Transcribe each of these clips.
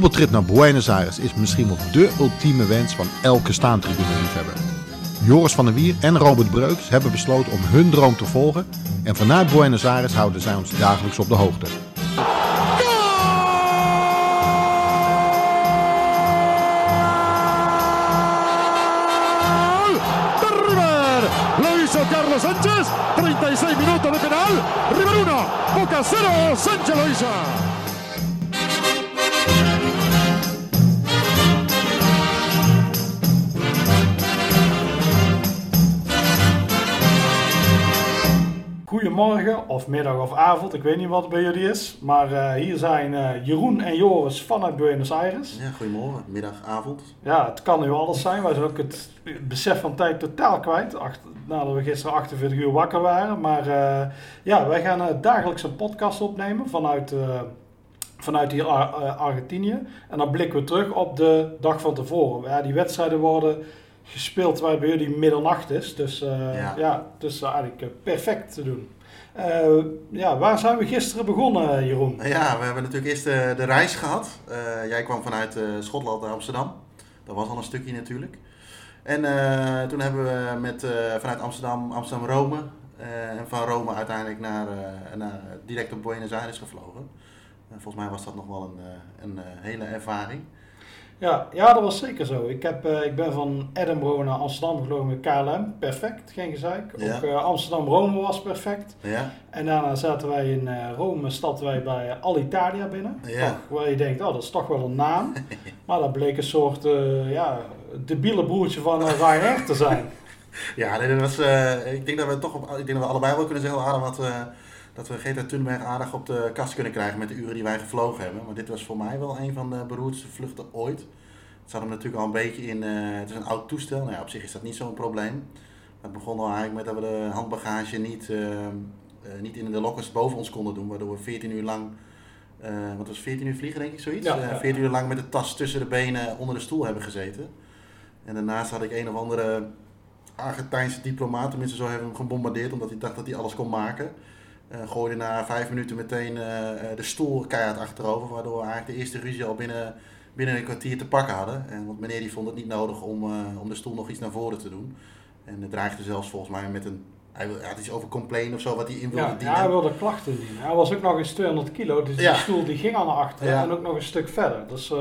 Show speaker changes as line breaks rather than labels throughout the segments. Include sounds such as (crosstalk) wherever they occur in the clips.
voetbaltrip naar Buenos Aires is misschien wel de ultieme wens van elke staantribune-liefhebber. Joris van der Wier en Robert Breuks hebben besloten om hun droom te volgen en vanuit Buenos Aires houden zij ons dagelijks op de hoogte.
Carlos Sánchez. 36 minutos de penal. River 1. Boca 0. Sánchez lo hizo.
Goedemorgen of middag of avond, ik weet niet wat het bij jullie is. Maar eh, hier zijn eh, Jeroen en Joris vanuit Buenos Aires.
Ja, goedemorgen, middag, avond.
Ja, het kan nu alles zijn. Wij zijn ook het besef van tijd totaal kwijt. Achter, nadat we gisteren 48 uur wakker waren. Maar eh, ja, wij gaan dagelijks een podcast opnemen vanuit, vanuit hier Ar Argentinië. En dan blikken we terug op de dag van tevoren. Ja, die wedstrijden worden gespeeld terwijl bij jullie middernacht is. Dus ja. ja, dus eigenlijk perfect te doen. Uh, ja, waar zijn we gisteren begonnen, Jeroen?
Ja, we hebben natuurlijk eerst de, de reis gehad. Uh, jij kwam vanuit Schotland naar Amsterdam. Dat was al een stukje natuurlijk. En toen hebben we met, vanuit Amsterdam, Amsterdam-Rome. en van Rome uiteindelijk naar, naar, direct op Buenos Aires gevlogen. volgens mij was dat nog wel een, een hele ervaring.
Ja, ja, dat was zeker zo. Ik, heb, uh, ik ben van Edinburgh naar Amsterdam gevlogen met KLM. Perfect, geen gezeik. Ja. Ook uh, Amsterdam-Rome was perfect.
Ja.
En daarna zaten wij in uh, Rome, stapten wij bij Alitalia binnen.
Ja.
Toch, waar je denkt, oh, dat is toch wel een naam. (laughs) maar dat bleek een soort ja, debiele broertje van Ryanair te zijn. (laughs)
ja, nee, dat was, ik denk dat we toch op, ik denk dat we allebei wel kunnen zeggen, Adam, wat, dat we Greta Thunberg aardig op de kast kunnen krijgen met de uren die wij gevlogen hebben. Maar dit was voor mij wel een van de beroerdste vluchten ooit. Het zat hem natuurlijk al een beetje in, uh, het is een oud toestel. Nou ja, op zich is dat niet zo'n probleem. Het begon al eigenlijk met dat we de handbagage niet, uh, uh, niet in de lockers boven ons konden doen. Waardoor we 14 uur lang, wat was 14 uur vliegen denk ik zoiets?
Ja, ja.
14 uur lang met de tas tussen de benen onder de stoel hebben gezeten. En daarnaast had ik een of andere Argentijnse diplomaat, tenminste zo hebben we hem gebombardeerd omdat hij dacht dat hij alles kon maken. Uh, gooide na vijf minuten meteen uh, de stoel keihard achterover, waardoor we eigenlijk de eerste ruzie al binnen, binnen een kwartier te pakken hadden. En, want meneer die vond het niet nodig om, uh, om de stoel nog iets naar voren te doen. En het dreigde zelfs volgens mij met een, hij had iets over complain of zo wat hij in wilde
ja,
dienen.
Ja, hij wilde klachten dienen. Hij was ook nog eens 200 kilo, dus
Ja.
die stoel die ging al naar achteren
Ja.
en ook nog een stuk verder. Dus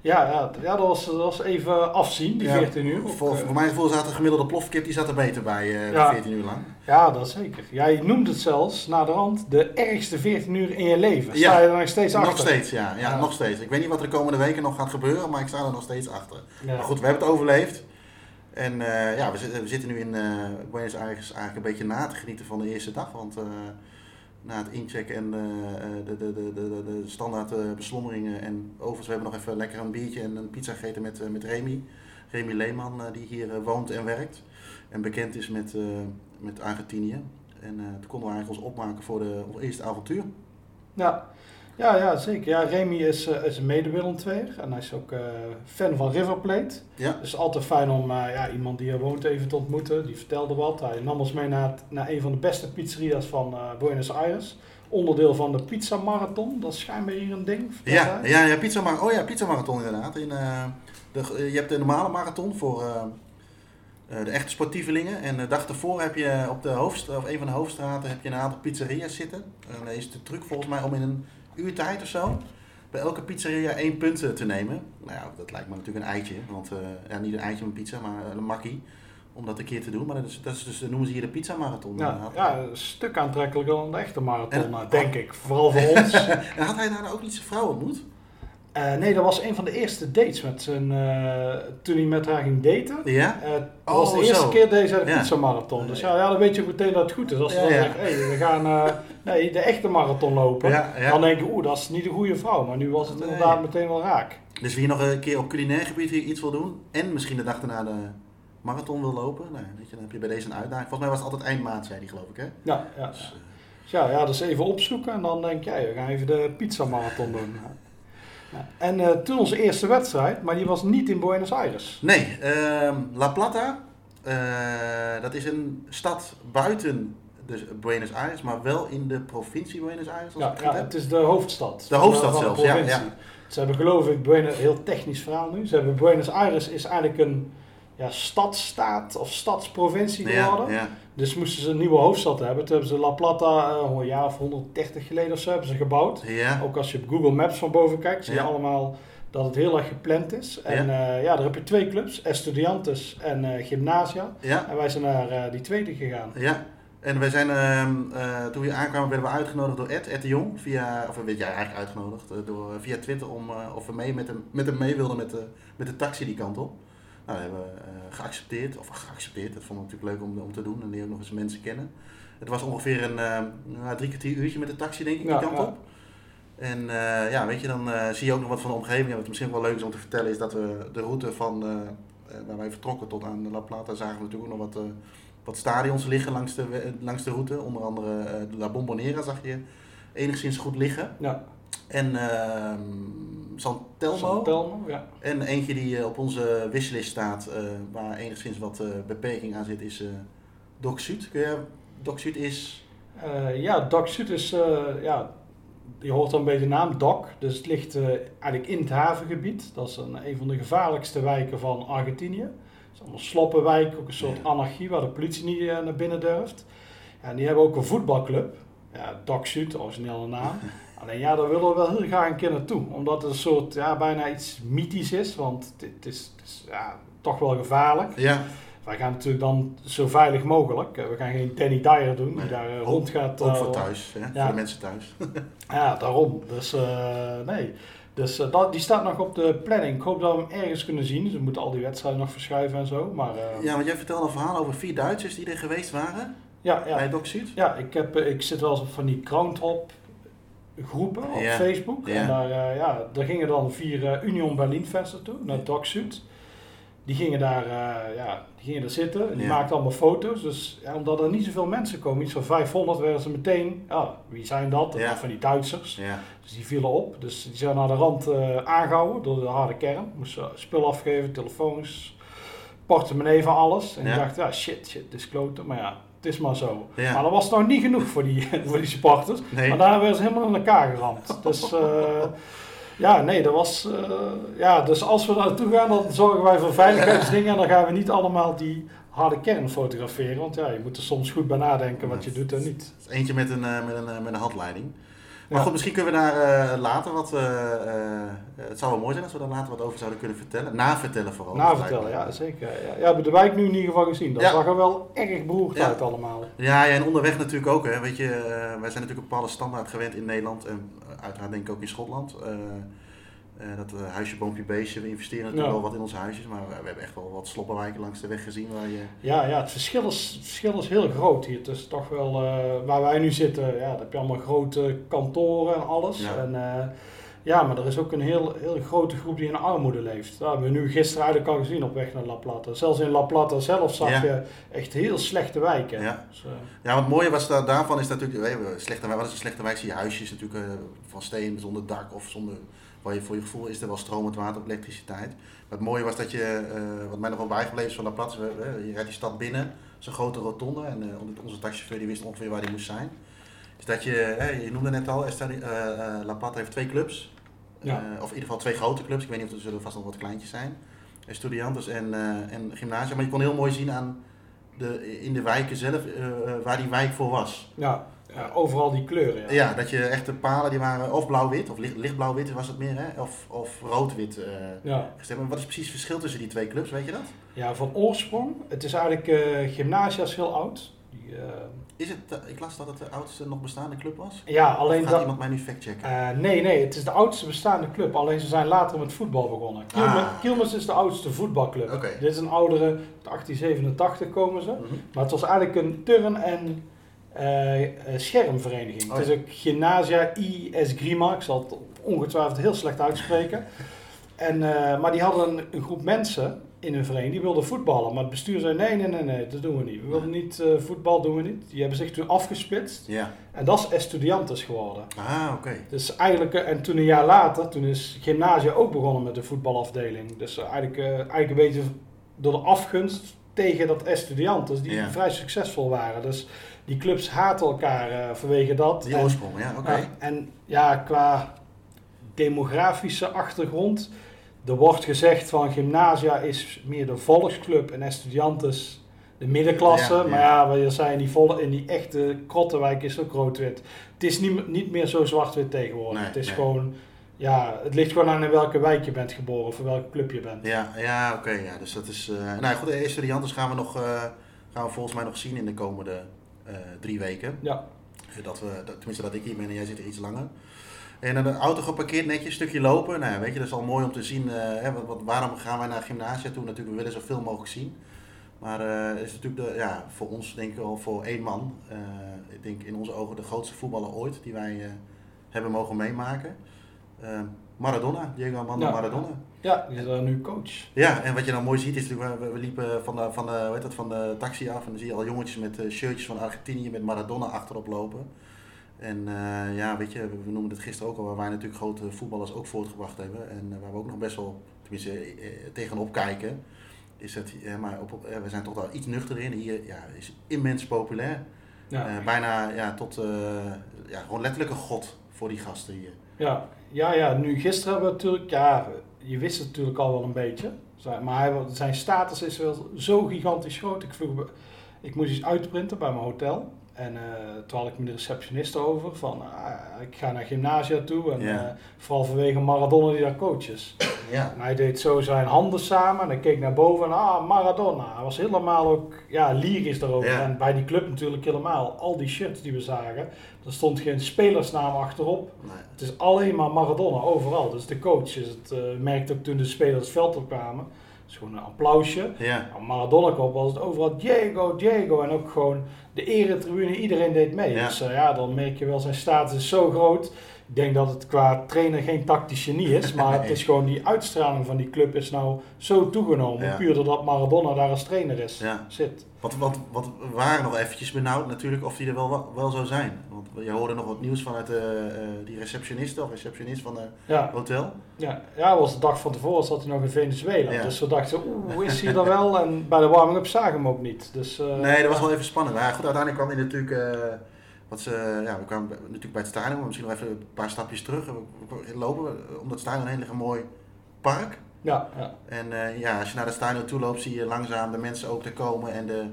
ja, ja, ja dat, was, dat was even afzien, die
Ja,
14 uur. Ook,
Voor,
eh,
voor mijn gevoel zat de gemiddelde plofkip die zat er beter bij, eh,
Ja.
14 uur lang.
Ja, dat zeker. Jij noemt het zelfs, na de rand, de ergste 14 uur in je leven. Sta
Ja,
je er nog steeds achter?
Nog steeds, ja, ja,
Ja.
nog steeds. Ik weet niet wat er de komende weken nog gaat gebeuren, maar ik sta er nog steeds achter.
Ja.
Maar goed, we hebben het overleefd. En eh, ja, we zitten, we zitten nu in eh Buenos Aires eigenlijk een beetje na te genieten van de eerste dag. Want eh, na het inchecken en eh, de, de, de, de, de standaard eh, beslommeringen. En overigens, we hebben nog even lekker een biertje en een pizza gegeten met, eh, met Remy. Remy Leeman, eh, die hier eh, woont en werkt. En bekend is met, eh, met Argentinië. En eh, toen konden we eigenlijk ons opmaken voor de eerste avontuur.
Ja. Ja, ja, zeker. Ja, Remy is, eh, is een mede en hij is ook eh, fan van River Plate.
Ja,
Dus altijd fijn om eh, ja, iemand die er woont even te ontmoeten. Die vertelde wat. Hij nam ons mee naar, het- naar een van de beste pizzeria's van Buenos Aires. Onderdeel van de Pizza Marathon. Dat is schijnbaar hier een ding.
Ja, ja, ja, pizza mar- oh ja, pizza marathon inderdaad. In, de, je hebt de normale marathon voor de echte sportievelingen. En de dag ervoor heb je op de hoofdstra- of een van de hoofdstraten heb je een aantal pizzeria's zitten. En dan is de truc volgens mij om in een uur tijd of zo bij elke pizzeria één punt eh, te nemen. Nou ja, dat lijkt me natuurlijk een eitje. Want eh, ja, niet een eitje met pizza, maar een makkie. Om dat een keer te doen. Maar dat, is, dat is dus, noemen ze hier de pizza marathon.
Ja, ja, een stuk aantrekkelijker dan de echte marathon,
En-
eh, denk ik. Vooral voor (laughs) ons.
En had hij daar nou ook niet zijn vrouw ontmoet?
Eh, nee, dat was een van de eerste dates met zijn, eh, toen hij met haar ging daten.
Ja?
Eh, dat
Oh,
was de eerste keer deze
Ja.
pizza marathon. Dus ja, ja, dan weet je ook meteen dat het goed is. Als ze
Ja,
dan zeggen, hey, we gaan nee, de echte marathon lopen. Dan denk je, oeh, dat is niet de goede vrouw. Maar nu was het
Nee.
inderdaad meteen wel raak.
Dus wie nog een keer op culinair gebied iets wil doen en misschien de dag daarna de marathon wil lopen, nou, weet je, dan heb je bij deze een uitdaging. Volgens mij was het altijd eind maand, zei hij geloof ik hè?
Ja, ja.
Dus
ja, ja, dus even opzoeken en dan denk jij, we gaan even de pizza marathon doen. En eh, toen onze eerste wedstrijd, maar die was niet in Buenos Aires.
nee, ehm, La Plata, eh, dat is een stad buiten dus Buenos Aires, maar wel in de provincie Buenos Aires, als
Ja,
het
ja, is de hoofdstad.
De hoofdstad
van
zelfs,
de
ja, ja.
Ze hebben geloof ik, Buenos, heel technisch verhaal nu. Ze hebben Buenos Aires is eigenlijk een ja, stadstaat of stadsprovincie geworden.
Ja, ja.
Dus moesten ze een nieuwe hoofdstad hebben. Toen hebben ze La Plata eh, een jaar of 130 geleden of zo hebben ze gebouwd.
Ja,
Ook als je op Google Maps van boven kijkt, zie je
Ja.
allemaal dat het heel erg gepland is. En ja, ja daar heb je twee clubs, Estudiantes en eh, Gymnasia. En wij zijn naar eh, die tweede gegaan.
ja. En wij zijn, ehm, eh, toen we aankwamen, werden we uitgenodigd door Ed, Ed de Jong. Via, of werd jij eigenlijk uitgenodigd, eh, door, via Twitter om eh, of we mee met hem, met hem mee wilden met de, met de taxi die kant op. Nou, dat hebben we eh, geaccepteerd, of geaccepteerd, dat vonden we natuurlijk leuk om, om te doen en die ook nog eens mensen kennen. Het was ongeveer een nou, drie kwartier uurtje met de taxi, denk ik, die
Ja,
kant
ja.
op. En eh, ja, weet je, dan zie je ook nog wat van de omgeving. En wat misschien wel leuk is om te vertellen, is dat we de route van waar wij vertrokken tot aan La Plata zagen we natuurlijk ook nog wat, wat stadions liggen langs de, langs de route. Onder andere de La Bombonera zag je enigszins goed liggen.
Ja,
En ehm San Telmo.
San Telmo, ja.
En eentje die eh, op onze wishlist staat, eh, waar enigszins wat eh, beperking aan zit, is Doc Sud. Kun je, Doc Sud is...
Ja, Doc Sud is, ja, je hoort dan bij de naam Doc. Dus het ligt eigenlijk in het havengebied. Dat is een, een van de gevaarlijkste wijken van Argentinië. Het is allemaal sloppenwijk, ook een soort
Ja.
anarchie waar de politie niet naar binnen durft. Ja, en die hebben ook een voetbalclub. Ja, Doc Sud, originele naam. (laughs) Alleen ja, daar willen we wel heel graag een keer naartoe. Omdat het een soort, ja, bijna iets mythisch is. Want het, is, het is ja, toch wel gevaarlijk.
Ja,
Wij gaan natuurlijk dan zo veilig mogelijk. Eh, We gaan geen Danny Dyer doen, die
Nee.
daar eh, rond gaat.
ook
eh,
voor thuis, hè,
ja.
voor de mensen thuis. (laughs)
Ja, daarom. Dus nee. Dus dat, die staat nog op de planning. Ik hoop dat we hem ergens kunnen zien. Ze moeten al die wedstrijden nog verschuiven en zo. Maar
Ja, want jij vertelde een verhaal over vier Duitsers die er geweest waren
ja, ja,
bij Doc
ja ik, heb, ik zit wel eens op van die Groundhop groepen op. Facebook. En daar, eh, ja, daar gingen dan vier eh, Union Berlin fans naartoe, naar Doc Sud. Die gingen daar, eh, ja, die gingen daar zitten en die
Ja.
maakten allemaal foto's. Dus ja, omdat er niet zoveel mensen komen, iets van 500, werden ze meteen, ja, wie zijn dat? Van die Duitsers. Dus die vielen op. Dus die zijn naar de rand eh, aangehouden door de harde kern. Moesten spul afgeven, telefoons, portemonnee van alles. En die dachten, ja shit, shit, dit is kloten. Maar ja, het is maar zo.
Ja.
Maar dat was nog niet genoeg voor die, (laughs) voor die supporters.
Nee.
Maar daar werden ze helemaal in elkaar geramd. Dus eh, ja, nee, dat was... eh, ja, dus als we naartoe gaan, dan zorgen wij voor veiligheidsdingen. En dan gaan we niet allemaal die harde kern fotograferen. Want ja, je moet er soms goed bij nadenken wat je doet en niet.
Eentje met een, eh, met een, met een handleiding. Maar
Ja.
goed, misschien kunnen we daar eh, later wat... eh, eh, het zou wel mooi zijn als we daar later wat over zouden kunnen vertellen. Navertellen vooral.
Navertellen, ja, zeker. Ja, hebben de wijk nu in ieder geval gezien. Dat
Ja.
zag er wel erg beroerd
Ja.
uit allemaal.
Ja, ja, en onderweg natuurlijk ook. Hè. Weet je, wij zijn natuurlijk een bepaalde standaard gewend in Nederland. En uiteraard denk ik ook in Schotland. Eh, dat eh, huisje, boompje, beestje. We investeren natuurlijk wel wat in onze huisjes. Maar we, we hebben echt wel wat sloppenwijken langs de weg gezien. Waar je,
Ja, ja het, verschil is, het verschil is heel groot hier. Het is toch wel, eh, waar wij nu zitten, ja, daar heb je allemaal grote kantoren en alles.
Ja.
En, eh, ja, maar er is ook een heel, heel grote groep die in armoede leeft. Dat hebben we nu gisteren eigenlijk al gezien op weg naar La Plata. Zelfs in La Plata zelf zag
Ja.
je echt heel slechte wijken.
Ja.
Dus,
Ja, wat mooie was da- daarvan is natuurlijk, slechte, wat is een slechte wijk? Zie je huisjes natuurlijk van steen zonder dak of zonder, waar je voor je gevoel is er wel stromend water of elektriciteit. Maar het mooie was dat je, eh, wat mij nog wel bijgebleven is van we- we- je rijdt die stad binnen, zo'n grote rotonde en eh, onze taxichauffeur die wist ongeveer waar die moest zijn. Is dat je, je noemde net al, Estadi- eh, La Plata heeft twee clubs.
Ja.
Of in ieder geval twee grote clubs, ik weet niet of er zullen vast nog wat kleintjes zijn. Estudiantes en, en Gymnasia, maar je kon heel mooi zien aan de, in de wijken zelf waar die wijk voor was.
ja, ja, overal die kleuren. Ja.
Ja, dat je echt de palen die waren of blauw-wit, of licht, lichtblauw-wit was het meer, hè? of, of rood-wit eh
Ja.
gestemd. Maar wat is precies het verschil tussen die twee clubs, weet je dat?
ja, van oorsprong. Het is eigenlijk, Gymnasia is heel oud. Die, eh,
Is het, ik las dat het de oudste nog bestaande club was.
ja, alleen
gaat
dat...
iemand mij nu factchecken?
Nee, nee, het is de oudste bestaande club. Alleen ze zijn later met voetbal begonnen.
Ah.
Kielmers is de oudste voetbalclub. Dit is een oudere, uit 1887 komen ze.
Mhm.
Maar het was eigenlijk een turn- en schermvereniging.
Oh,
Het is ook Gymnasia I Esgrima. Ik zal het ongetwijfeld heel slecht uitspreken. en, eh, maar die hadden een, een groep mensen in hun vereniging die wilden voetballen. Maar het bestuur zei nee, nee, nee, nee, dat doen we niet. We willen niet, eh, voetbal doen we niet. Die hebben zich toen afgesplitst.
Ja.
En dat is Estudiantes geworden.
Ah, oké.
Dus eigenlijk, eh, en toen een jaar later, toen is Gymnasia ook begonnen met de voetbalafdeling. Dus eh, eigenlijk, eh, eigenlijk een beetje door de afgunst tegen dat Estudiantes, die
Ja.
vrij succesvol waren. Dus die clubs haten elkaar eh, vanwege dat.
Die
En-
oorsprong, ja, oké.
en ja, qua demografische achtergrond. Er wordt gezegd van Gymnasia is meer de volksclub en Estudiantes de middenklasse.
Ja, ja.
Maar ja, we zijn in die, volle, in die echte Krottenwijk is ook rood-wit. Het is niet, niet meer zo zwart-wit tegenwoordig.
Nee,
het is
nee.
gewoon, ja, het ligt gewoon aan in welke wijk je bent geboren of in welke club je bent.
Ja, ja oké. ja. Dus dat is. eh nou goed, de Estudiantes gaan we nog. eh, gaan we volgens mij nog zien in de komende eh, drie weken.
Ja,
Dat we, dat, tenminste dat ik hier ben en jij zit er iets langer. En dan de auto geparkeerd, netjes, een stukje lopen. Nou ja, weet je, dat is al mooi om te zien. eh, hè, wat, wat- waarom gaan wij naar gymnasia toe? Natuurlijk, we willen zoveel mogelijk zien. Maar eh, het is natuurlijk de, ja, voor ons, denk ik wel, voor één man. eh, ik denk in onze ogen de grootste voetballer ooit die wij eh, hebben mogen meemaken. Eh, Maradona, Diego Armando
Ja.
Maradona.
ja die is daar nu coach.
Ja, en wat je dan mooi ziet is natuurlijk, we, we liepen van de, van, de, hoe heet dat, van de taxi af en dan zie je al jongetjes met eh, shirtjes van Argentinië met Maradona achterop lopen. En eh, ja, weet je, we, noemen het gisteren ook al, waar wij natuurlijk grote voetballers ook voortgebracht hebben. En eh, waar we ook nog best wel, tenminste, eh, tegenop kijken. Is dat, eh, maar op, eh, we zijn toch wel iets nuchter in. Hier ja, is immens populair.
Ja.
Eh, bijna ja, tot, eh, ja, gewoon letterlijk een god voor die gasten hier.
Ja, ja, ja, nu gisteren hebben we natuurlijk, ja, je wist het natuurlijk al wel een beetje. Maar zijn status is wel zo gigantisch groot. Ik, vroeg, ik moest iets uitprinten bij mijn hotel. En eh, toen had ik met de receptionist over van, ah, ik ga naar gymnasia toe. En eh, vooral vanwege Maradona die daar coach is. En hij deed zo zijn handen samen en hij keek naar boven en ah, Maradona. Hij was helemaal ook, ja, lyrisch daarover. En bij die club natuurlijk helemaal. Al die shirts die we zagen, er stond geen spelersnaam achterop.
nee.
Het is alleen maar Maradona, overal. Dus de coach is het, eh, merkte ook toen de spelers het veld opkwamen. Is gewoon een applausje.
ja,
Aan Maradona kwam was het overal Diego, Diego. En ook gewoon de eretribune, iedereen deed mee.
Ja.
Dus eh, ja, dan merk je wel, zijn status is zo groot. Ik denk dat het qua trainer geen tactisch genie is. (laughs) Maar het is gewoon die uitstraling van die club is nou zo toegenomen.
Ja.
Puur doordat Maradona daar als trainer is.
ja.
Zit.
Wat, wat, wat waren nog eventjes benauwd natuurlijk of die er wel, wel zou zijn. Want je hoorde nog wat nieuws vanuit eh, eh, die receptioniste of receptionist van het
Ja,
hotel.
ja. ja, was de dag van tevoren zat hij nog in Venezuela.
Ja.
Dus we dachten, oeh, is hij er wel? En bij de warming-up zagen we hem ook niet. Dus, eh,
Nee, dat was wel even spannend. Maar goed, uiteindelijk kwam hij natuurlijk... eh, wat ze, ja, we kwamen natuurlijk bij het stadion, maar misschien nog even een paar stapjes terug. We, lopen, we- om dat stadion een mooi park.
Ja, ja.
En eh, ja, als je naar het stadion toe loopt, zie je langzaam de mensen ook er komen en de,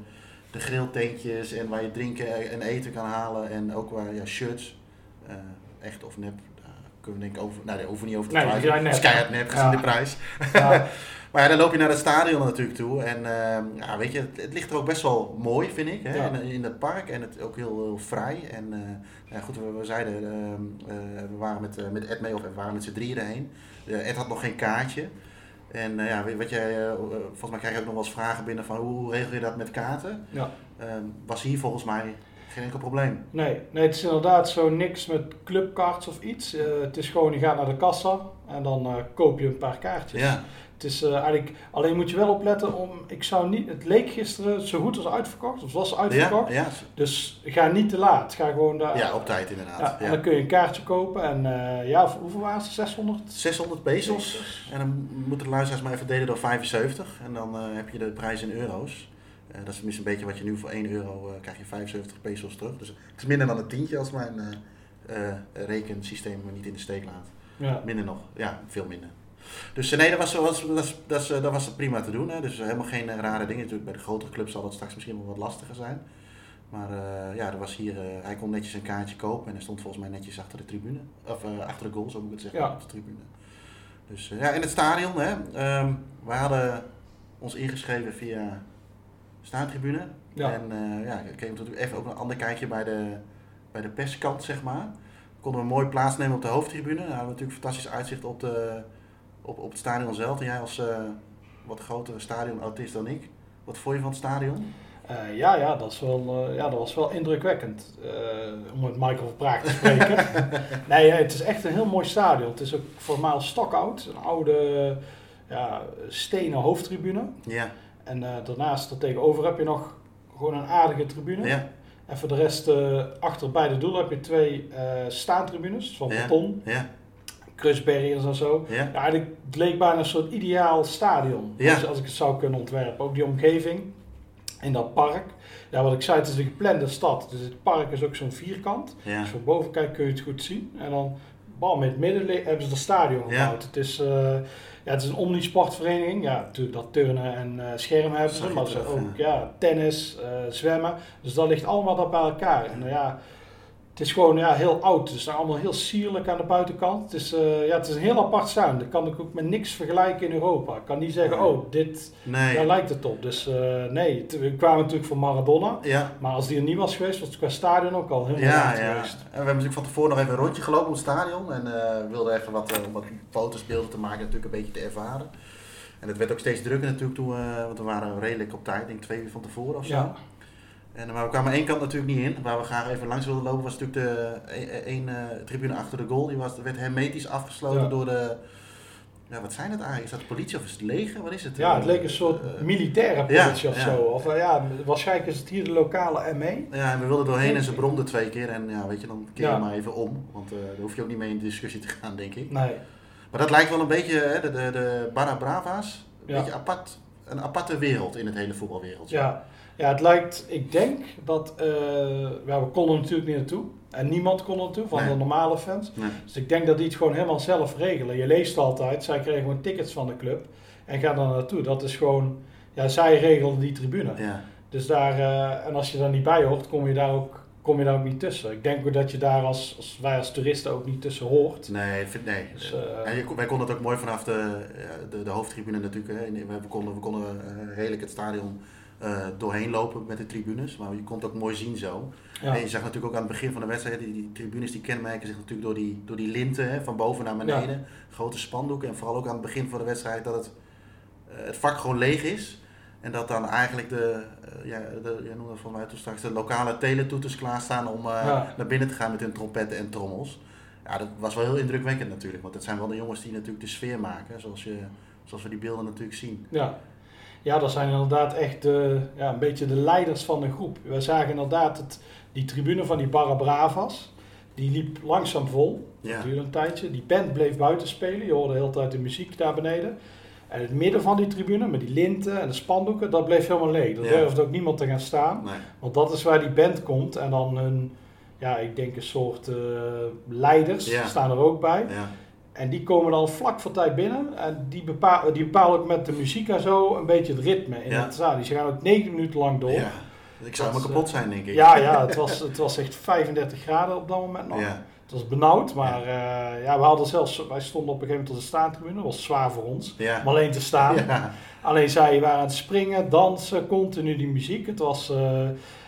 de grilltentjes en waar je drinken en eten kan halen en ook waar ja, shirts, eh, echt of nep, daar kunnen we denk ik over, nou, daar hoeven we niet over te
Nee,
praten.
nep.
Het is keihard nep gezien
Ja.
de prijs.
ja. (laughs)
Maar ja, dan loop je naar het stadion natuurlijk toe en eh, ja, weet je, het, het ligt er ook best wel mooi vind ik, hè, in, in het park en het ook heel, heel vrij. En eh, ja, goed, we, we zeiden, ehm, eh, we waren met, met Ed mee of we waren met z'n drieën erheen. Ed had nog geen kaartje. En eh, ja, wat jij, eh, eh, volgens mij krijg je ook nog wel eens vragen binnen van hoe, regel je dat met kaarten?
ja.
Ehm, was hier volgens mij geen enkel probleem.
Nee, nee, het is inderdaad zo niks met clubkaarts of iets. Het is gewoon, je gaat naar de kassa en dan koop je een paar kaartjes.
Ja,
Het is eh, eigenlijk, alleen moet je wel opletten om, ik zou niet, het leek gisteren zo goed als uitverkocht, of was
ja,
uitverkocht.
ja,
Dus ga niet te laat, ga gewoon daar.
ja, op tijd inderdaad.
Ja,
Ja,
En dan kun je een kaartje kopen en eh, ja, hoeveel waren ze? 600?
600 pesos. En dan moeten de luisteraars maar even delen door 75. En dan eh, heb je de prijs in euro's. Eh, dat is tenminste een beetje wat je nu voor 1 euro eh, krijg je 75 pesos terug. Dus het is minder dan een tientje als mijn eh, eh, rekensysteem me niet in de steek laat.
Ja.
Minder nog, ja, veel minder. Dus eh, nee, dat was, was, dat, is- dat, eh, dat was prima te doen. Hè. Dus helemaal geen eh, rare dingen. Natuurlijk, bij de grotere clubs zal dat straks misschien wel wat lastiger zijn. Maar eh, ja, er was hier, eh, hij kon netjes een kaartje kopen en hij stond volgens mij netjes achter de tribune. Of eh, achter de goal, zo moet ik het zeggen,
Ja.
op de tribune. Dus eh, ja, in het stadion, hè. ehm, we hadden ons ingeschreven via staantribune.
Ja.
En eh, ja, ik kreeg natuurlijk even ook een ander kijkje bij de, bij de perskant, zeg maar. Konden we mooi plaatsnemen op de hoofdtribune. Nou, hadden we natuurlijk fantastisch uitzicht op, de, op, op het stadion zelf. En jij als eh, wat grotere stadionautist dan ik. Wat vond je van het stadion?
Eh, ja, ja, dat is wel, eh, ja, dat was wel indrukwekkend. om met Michael van Praag te spreken. (laughs) nee, het is echt een heel mooi stadion. Het is ook voor mij stokoud. Een oude ja, stenen hoofdtribune.
Ja,
En daarnaast, er tegenover heb je nog gewoon een aardige tribune.
ja,
En voor de rest, achter bij de doel heb je twee eh staantribunes van
Ja.
beton.
Ja,
Krusberriers en zo.
ja.
Ja, eigenlijk, het leek bijna een soort ideaal stadion.
Ja.
Als, als ik het zou kunnen ontwerpen. Ook die omgeving in dat park. Ja, wat ik zei, het is een geplande stad. Dus het park is ook zo'n vierkant.
ja.
Als je van boven kijkt kun je het goed zien. En dan bam, in het midden hebben ze het stadion
Ja.
gebouwd. Het is, eh, ja, het is een omnisportvereniging. Ja, natuurlijk dat turnen en eh, schermen hebben ze, maar ze ook ja, tennis, eh, zwemmen. Dus dat ligt allemaal daar bij elkaar. En eh, ja, het is gewoon ja, heel oud. Het is allemaal heel sierlijk aan de buitenkant. Het is, eh, ja, het is een heel apart staan. Dat kan ik ook met niks vergelijken in Europa. Ik kan niet zeggen,
Nee.
oh, dit,
Nee.
daar lijkt het op. Dus eh, nee, we kwamen natuurlijk van Maradona.
Ja,
Maar als die er niet was geweest, was het qua stadion ook al helemaal
ja, ja. En
geweest.
we hebben natuurlijk van tevoren nog even een rondje gelopen om het stadion. En we wilden even wat, wat foto's, beelden te maken, natuurlijk een beetje te ervaren. En het werd ook steeds drukker natuurlijk toen, want we waren redelijk op tijd, ik denk twee uur van tevoren of zo.
Ja.
En, maar we kwamen één kant natuurlijk niet in. Waar we graag even langs wilden lopen was natuurlijk de e- één eh, tribune achter de goal. Die was, werd hermetisch afgesloten
Ja.
door de... Ja, wat zijn het eigenlijk? Is dat de politie of is het leger? Wat is het?
Ja, het leek een soort
Eh,
militaire politie
ja,
of
ja.
zo. Of eh, ja, waarschijnlijk is het hier de lokale ME.
Ja, en we wilden doorheen en ze bromden twee keer. En ja, weet je, dan keer je
Ja.
maar even om. Want eh, daar hoef je ook niet mee in discussie te gaan, denk ik.
Nee.
Maar dat lijkt wel een beetje, hè, de, de, de Barra Brava's, een beetje apart, een aparte wereld in het hele voetbalwereldje.
Ja. Ja, het lijkt, ik denk dat, eh, ja, we konden natuurlijk niet naartoe. En niemand kon naartoe, van
Nee.
de normale fans.
Nee.
Dus ik denk dat die het gewoon helemaal zelf regelen. Je leest altijd, zij kregen gewoon tickets van de club. En gaan daar naartoe. Dat is gewoon, ja, zij regelden die tribune.
Ja.
Dus daar, eh, en als je daar niet bij hoort, kom je daar ook, kom je daar ook niet tussen. Ik denk ook dat je daar als, als wij als toeristen ook niet tussen hoort.
Nee, vind, nee.
Dus, eh,
En je wij konden het ook mooi vanaf de, de, de hoofdtribune natuurlijk. Hè. We konden, we konden redelijk het stadion doorheen lopen met de tribunes. Maar je kon het ook mooi zien zo.
Ja.
En je zag natuurlijk ook aan het begin van de wedstrijd, die, die tribunes die kenmerken zich natuurlijk door die, door die linten hè, van boven naar beneden. Grote spandoeken. En vooral ook aan het begin van de wedstrijd dat het, eh, het vak gewoon leeg is. En dat dan eigenlijk de, eh, ja, de ja, noem dat van mij toen straks, de lokale teletoeters klaarstaan om eh,
Ja.
naar binnen te gaan met hun trompetten en trommels. Ja, dat was wel heel indrukwekkend natuurlijk. Want het zijn wel de jongens die natuurlijk de sfeer maken, zoals, je, zoals we die beelden natuurlijk zien.
Ja. Ja, dat zijn inderdaad echt de, ja, een beetje de leiders van de groep. We zagen inderdaad het, die tribune van die Barra Bravas. Die liep langzaam vol.
Ja.
Duurde een tijdje. Die band bleef buiten spelen. Je hoorde de hele tijd de muziek daar beneden. En het midden van die tribune, met die linten en de spandoeken, dat bleef helemaal leeg. Daar
Ja.
durfde ook niemand te gaan staan.
Nee.
Want dat is waar die band komt. En dan een, ja, ik denk een soort eh, leiders
Ja.
staan er ook bij.
Ja.
En die komen dan vlak voor tijd binnen. En die bepalen, die bepalen ook met de muziek en zo een beetje het ritme in
Ja.
het stadion. Ze gaan ook negen minuten lang door.
ja. Ik zou helemaal
is,
kapot
eh,
zijn, denk ik.
Ja, ja (laughs) het, was, het was echt 35 graden op dat moment nog.
Ja.
Het was benauwd, maar eh, ja, we hadden zelfs, wij stonden op een gegeven moment op de staantribune. Dat was zwaar voor ons.
Ja.
Om alleen te staan.
Ja.
Alleen zij waren aan het springen, dansen, continu die muziek. Het was, eh,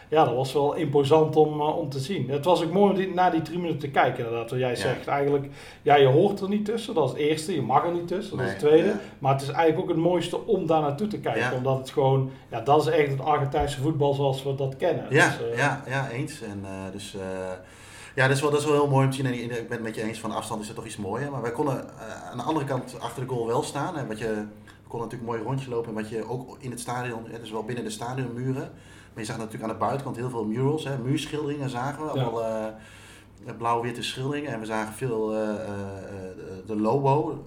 ja, dat was wel imposant om, eh, om te zien. Het was ook mooi om die- naar die tribune te kijken, inderdaad. Wat jij zegt eigenlijk, ja, je hoort er niet tussen. Dat is het eerste. Je mag er niet tussen. Dat is het tweede.
ja.
Maar het is eigenlijk ook het mooiste om daar naartoe te kijken.
Ja.
Omdat het gewoon, ja, dat is echt het Argentijnse voetbal zoals we dat kennen.
Ja,
Dus, eh,
ja, ja, eens. En, eh, dus, ja, dat is, wel, dat is wel heel mooi om te zien. En ik ben het met je eens, van afstand is het toch iets mooier. Maar wij konden aan de andere kant achter de goal wel staan. En wat je, konden natuurlijk mooi rondje lopen. En wat je ook in het stadion, het is wel binnen de stadionmuren. Maar je zag natuurlijk aan de buitenkant heel veel murals, hè, muurschilderingen zagen we.
Ja.
Allemaal eh, blauw-witte schilderingen. En we zagen veel eh, eh, de- Lobo.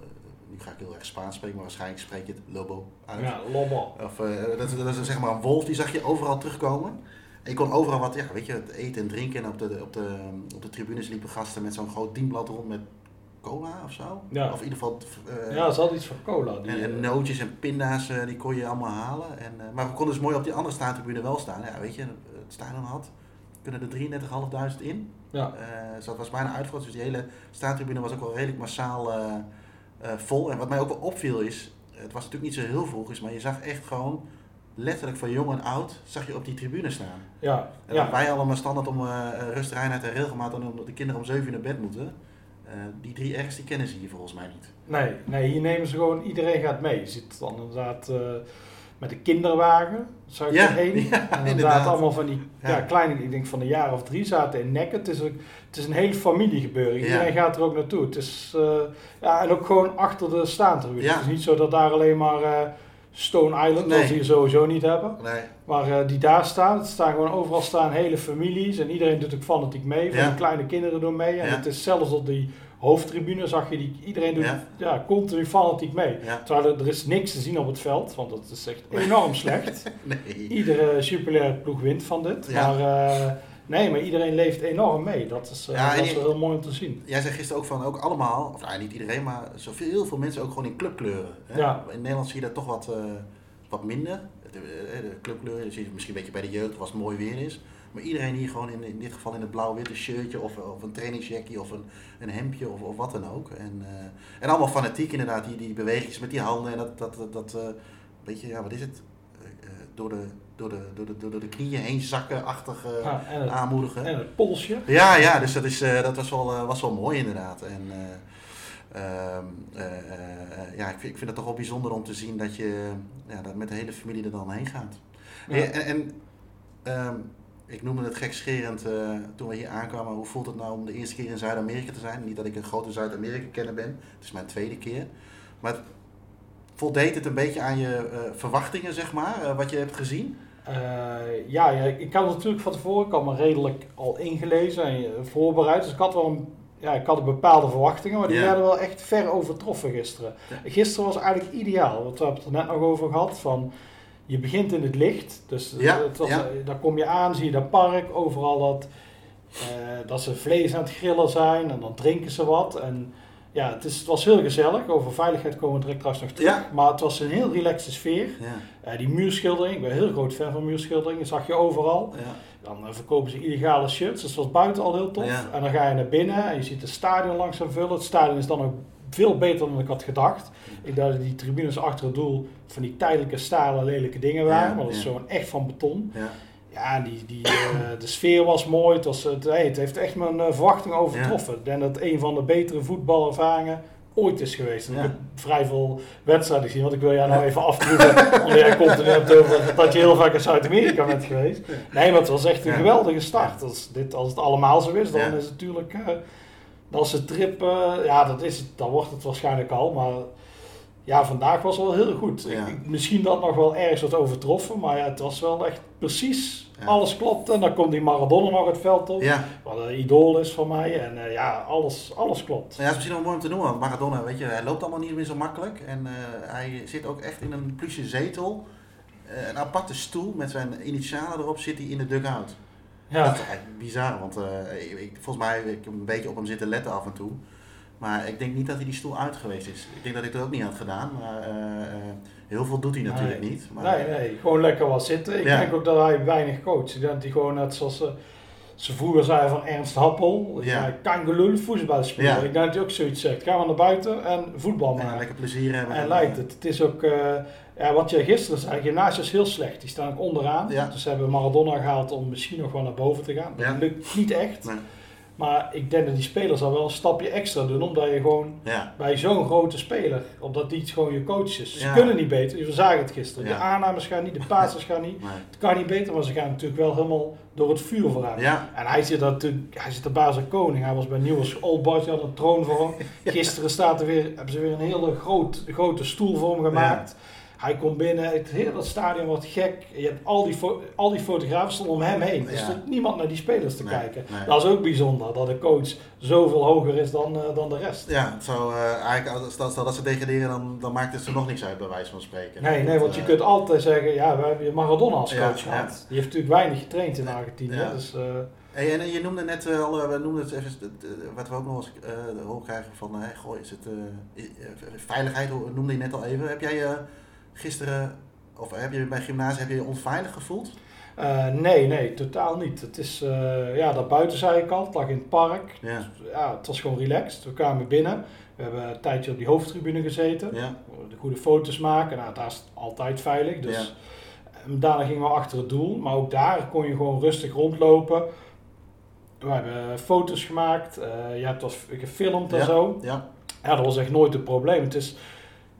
Nu ga ik heel erg Spaans spreken, maar waarschijnlijk spreek je het Lobo uit.
ja, lobbal.
Of dat, is- dat is zeg maar een wolf, die zag je overal terugkomen. En je kon overal wat, ja, weet je, het eten en drinken. En op de, op de, op de tribunes liepen gasten met zo'n groot dienblad rond met cola of zo.
Ja.
Of in ieder geval... eh,
Ja, ze had iets van cola. Die,
en, en
eh,
nootjes en pinda's, eh, die kon je allemaal halen. En, maar we konden dus mooi op die andere staantribune wel staan. Ja, weet je, het stadion had, kunnen er 33.500 in.
ja.
Eh, dus dat was bijna uitverkocht. Dus die hele staantribune was ook wel redelijk massaal vol. En wat mij ook wel opviel is, het was natuurlijk niet zo heel vroeg, is, maar je zag echt gewoon letterlijk van jong en oud, zag je op die tribune staan.
ja,
En
ja.
wij allemaal standaard om uh, rust, reinheid en regelmaat, omdat de kinderen om 7 uur naar bed moeten. Eh, die drie ergens, die kennen ze hier volgens mij niet.
Nee, nee, hier nemen ze gewoon, iedereen gaat mee. Je ziet dan inderdaad eh, met de kinderwagen, zag ik
Ja,
er één. (laughs)
ja,
inderdaad,
inderdaad.
allemaal van die ja.
Ja.
kleine, ik denk van een jaar of drie zaten in nekken. Het is, een, het is een hele familiegebeuren. Iedereen gaat er ook naartoe. Het is, uh, ja, en ook gewoon achter de staantribune. Het is niet zo dat daar alleen maar Stone Island,
Nee.
wat we hier sowieso niet hebben.
Nee.
Maar uh, die daar staan, het staan gewoon overal staan hele families en iedereen doet ook fanatiek mee. Van
Ja.
kleine kinderen doen mee. En
Ja.
het is zelfs op die hoofdtribune zag je die, iedereen doet
Ja.
ja. continu fanatiek mee. Terwijl er, er is niks te zien op het veld, want het is echt enorm slecht. (laughs)
nee.
Iedere Jupiler ploeg wint van dit. Maar uh, Nee, maar iedereen leeft enorm mee. Dat is, uh,
Ja, en
dat is wel heel mooi om te zien.
Jij zei gisteren ook van ook allemaal, of nou, niet iedereen, maar zoveel, heel veel mensen ook gewoon in clubkleuren. Hè?
Ja.
In Nederland zie je dat toch wat, eh, wat minder. De, de, de clubkleuren, zie je misschien een beetje bij de jeugd als het mooi weer is. Maar iedereen hier gewoon in, in dit geval in het blauw-witte shirtje of, of een trainingsjackie of een, een hemdje of, of wat dan ook. En, eh, en allemaal fanatiek inderdaad, die, die bewegingen met die handen en dat, dat, dat, dat eh, beetje, ja wat is het, Eh, eh, door, de, door, de, door, de, door de knieën heen zakken-achtig eh,
Ja, en, het,
aanmoedigen.
en het polsje.
Ja, ja, dus dat, is, eh, dat was, wel, eh, was wel mooi inderdaad. En, eh, ehm, eh, eh, ja, ik vind, ik vind het toch wel bijzonder om te zien dat je ja, dat met de hele familie er dan heen gaat.
Ja.
En, en, ehm, ik noemde het gekscherend toen we hier aankwamen. Hoe voelt het nou om de eerste keer in Zuid-Amerika te zijn? Niet dat ik een grote Zuid-Amerika-kenner ben. Het is mijn tweede keer. Maar het- voldeed het een beetje aan je eh, verwachtingen, zeg maar, eh, wat je hebt gezien?
Eh, ja, ik had natuurlijk van tevoren, ik had me redelijk al ingelezen en voorbereid. Dus ik had wel een, ja, ik had bepaalde verwachtingen, maar die werden wel echt ver overtroffen gisteren.
Ja.
Gisteren was eigenlijk ideaal, want we hebben het er net nog over gehad. Van, je begint in het licht, dus
Ja,
het was,
ja.
eh, daar kom je aan, zie je dat park, overal dat, dat ze vlees aan het grillen zijn en dan drinken ze wat. En ja, het, is, het was heel gezellig, over veiligheid komen we direct trouwens nog terug.
Ja.
Maar het was een heel relaxte sfeer.
Ja,
Eh, die muurschildering, ik ben een heel groot fan van muurschilderingen, zag je overal.
ja,
Dan eh, verkopen ze illegale shirts, dus dat was buiten al heel tof. En dan ga je naar binnen en je ziet het stadion langzaam vullen. Het stadion is dan ook veel beter dan ik had gedacht. Ik dacht dat die tribunes achter het doel van die tijdelijke stalen lelijke dingen waren, maar dat is gewoon echt van beton.
Ja.
Die, die, eh, (coughs) de sfeer was mooi. Het, was, het, hey, het heeft echt mijn eh, verwachtingen overtroffen. Ik denk dat het een van de betere voetbalervaringen ooit is geweest. En
Ja.
Ik heb vrij veel wedstrijden gezien, want ik wil jou nou even afproeven. omdat (laughs) jij continu hebt over dat je heel vaak in Zuid-Amerika bent geweest. Nee, maar het was echt een geweldige start. Als, dit, als het allemaal zo is, dan is het natuurlijk... eh, is de trip... eh, ja, dat is het, dan wordt het waarschijnlijk al, maar... Ja, vandaag was wel heel goed.
Ja.
Ik, ik- misschien dat nog wel ergens wat overtroffen, maar ja, het was wel echt precies
Ja.
alles klopt. En dan komt die Maradona nog het veld op,
ja.
wat een idool is van mij. En eh, ja, alles, alles klopt.
Ja, het is misschien wel mooi om te noemen, want Maradona, weet je, hij loopt allemaal niet meer zo makkelijk. En eh, hij zit ook echt in een pluche zetel. Eh, een aparte stoel met zijn initialen erop zit hij in de dugout.
Ja,
Dat is bizar, want ik, ik- volgens mij heb ik een beetje op hem zitten letten af en toe. Maar ik denk niet dat hij die stoel uit geweest is. Ik denk dat ik dat ook niet had gedaan, maar eh, eh, heel veel doet hij natuurlijk
Nee.
niet. Maar,
nee, nee, gewoon lekker wat zitten. Ik
Ja.
denk ook dat hij weinig coacht. Ik denk dat hij gewoon net zoals ze, ze vroeger zeiden van Ernst Happel,
Ja.
voetbal spelen.
Ja.
Ik denk dat hij ook zoiets zegt. Ga maar naar buiten en voetbal
En
maken.
lekker plezier hebben.
En lijkt het. Het is ook, eh, ja, wat je gisteren zei, gymnasium is heel slecht. Die staan ook onderaan.
Ja.
Dus ze hebben Maradona gehaald om misschien nog wel naar boven te gaan. Dat lukt niet echt.
Nee.
Maar ik denk dat die spelers al wel een stapje extra doen. Omdat je gewoon
Ja,
bij zo'n grote speler, omdat die gewoon je coach is. Ze
Ja.
kunnen niet beter. We zagen het gisteren.
Ja.
De aannames gaan niet, de passes gaan niet.
nee.
Het kan niet beter, maar ze gaan natuurlijk wel helemaal door het vuur vooruit.
ja,
En hij zit, natuurlijk, hij zit erbij als een koning. Hij was bij Nieuws Old die had een troon voor hem. (laughs) Gisteren staat er weer, hebben ze weer een hele groot, grote stoel voor hem gemaakt. Hij komt binnen, het hele stadion wordt gek. Je hebt al die, al die fotografen stonden om hem heen. Er
Ja.
stond niemand naar die spelers te
Nee,
kijken.
nee.
Dat is ook bijzonder, dat de coach zoveel hoger is dan, eh, dan de rest.
ja zou, eh, eigenlijk, als- stel, stel dat ze degraderen, dan, dan maakt het er nog niks uit, bij wijze van spreken.
Nee, nee, want je
Eh,
kunt altijd zeggen, ja, we hebben Maradona als coach
ja.
gehad. Die heeft natuurlijk weinig getraind in Argentinië. Dus,
Hey, en je noemde net al, we noemden het even, wat we ook nog eens eh horen krijgen van, eh, goh, is het, veiligheid noemde je net al even. Heb jij gisteren, of heb je bij gymnasium, heb je je onveilig gevoeld?
eh, nee, nee, totaal niet. Het is, eh, ja, dat buiten zei ik al, het lag in het park.
Ja,
Ja, het was gewoon relaxed. We kwamen binnen. We hebben een tijdje op die hoofdtribune gezeten.
ja,
De goede foto's maken. Nou, daar is het altijd veilig. Dus En daarna gingen we achter het doel. Maar ook daar kon je gewoon rustig rondlopen. We hebben foto's gemaakt. eh je hebt dat gefilmd en
Ja.
zo.
ja,
Ja, dat was echt nooit een probleem. Het is,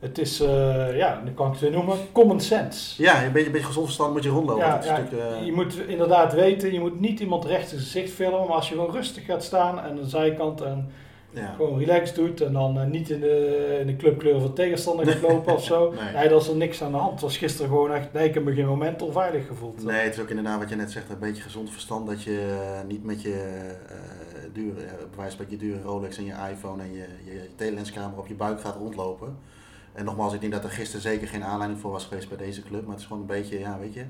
het is eh, ja, dan kan ik het weer noemen, common sense.
ja een beetje, een beetje gezond verstand moet je rondlopen.
Ja,
eh,
je moet inderdaad weten, je moet niet iemand recht in zijn gezicht filmen, maar als je gewoon rustig gaat staan aan de zijkant en
ja.
gewoon relaxed doet en dan eh, niet in de, in de clubkleur van tegenstander gaat lopen of zo. (laughs)
Nee.
Nee, dat is er niks aan de hand. Het was gisteren gewoon echt, nee, ik heb me geen moment onveilig gevoeld.
Nee, het is ook inderdaad wat je net zegt, een beetje gezond verstand dat je niet met je dure, bij wijze van je dure Rolex en je iPhone en je, je, je telelenskamer op je buik gaat rondlopen. En nogmaals, ik denk dat er gisteren zeker geen aanleiding voor was geweest bij deze club, maar het is gewoon een beetje, ja, weet je,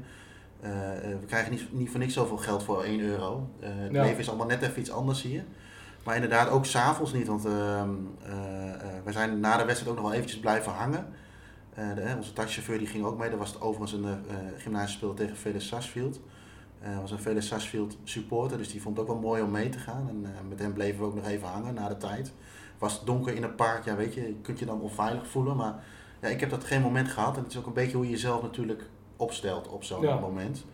Eh, eh, we krijgen niet, niet voor niks zoveel geld voor 1 euro. Eh, het
Ja.
leven is allemaal net even iets anders hier. Maar inderdaad, ook s'avonds niet. Want we zijn na de wedstrijd ook nog wel eventjes blijven hangen. De, onze taxichauffeur die ging ook mee. Er was overigens een uh, gymnasiespeler tegen Felix Sarsfield. Hij was een Felix Sarsfield supporter, dus die vond het ook wel mooi om mee te gaan. En met hem bleven we ook nog even hangen na de tijd. Het was donker in een park, ja weet je, je kunt je dan onveilig voelen. Maar ja, ik heb dat geen moment gehad. En het is ook een beetje hoe je jezelf natuurlijk opstelt op zo'n
Ja.
moment.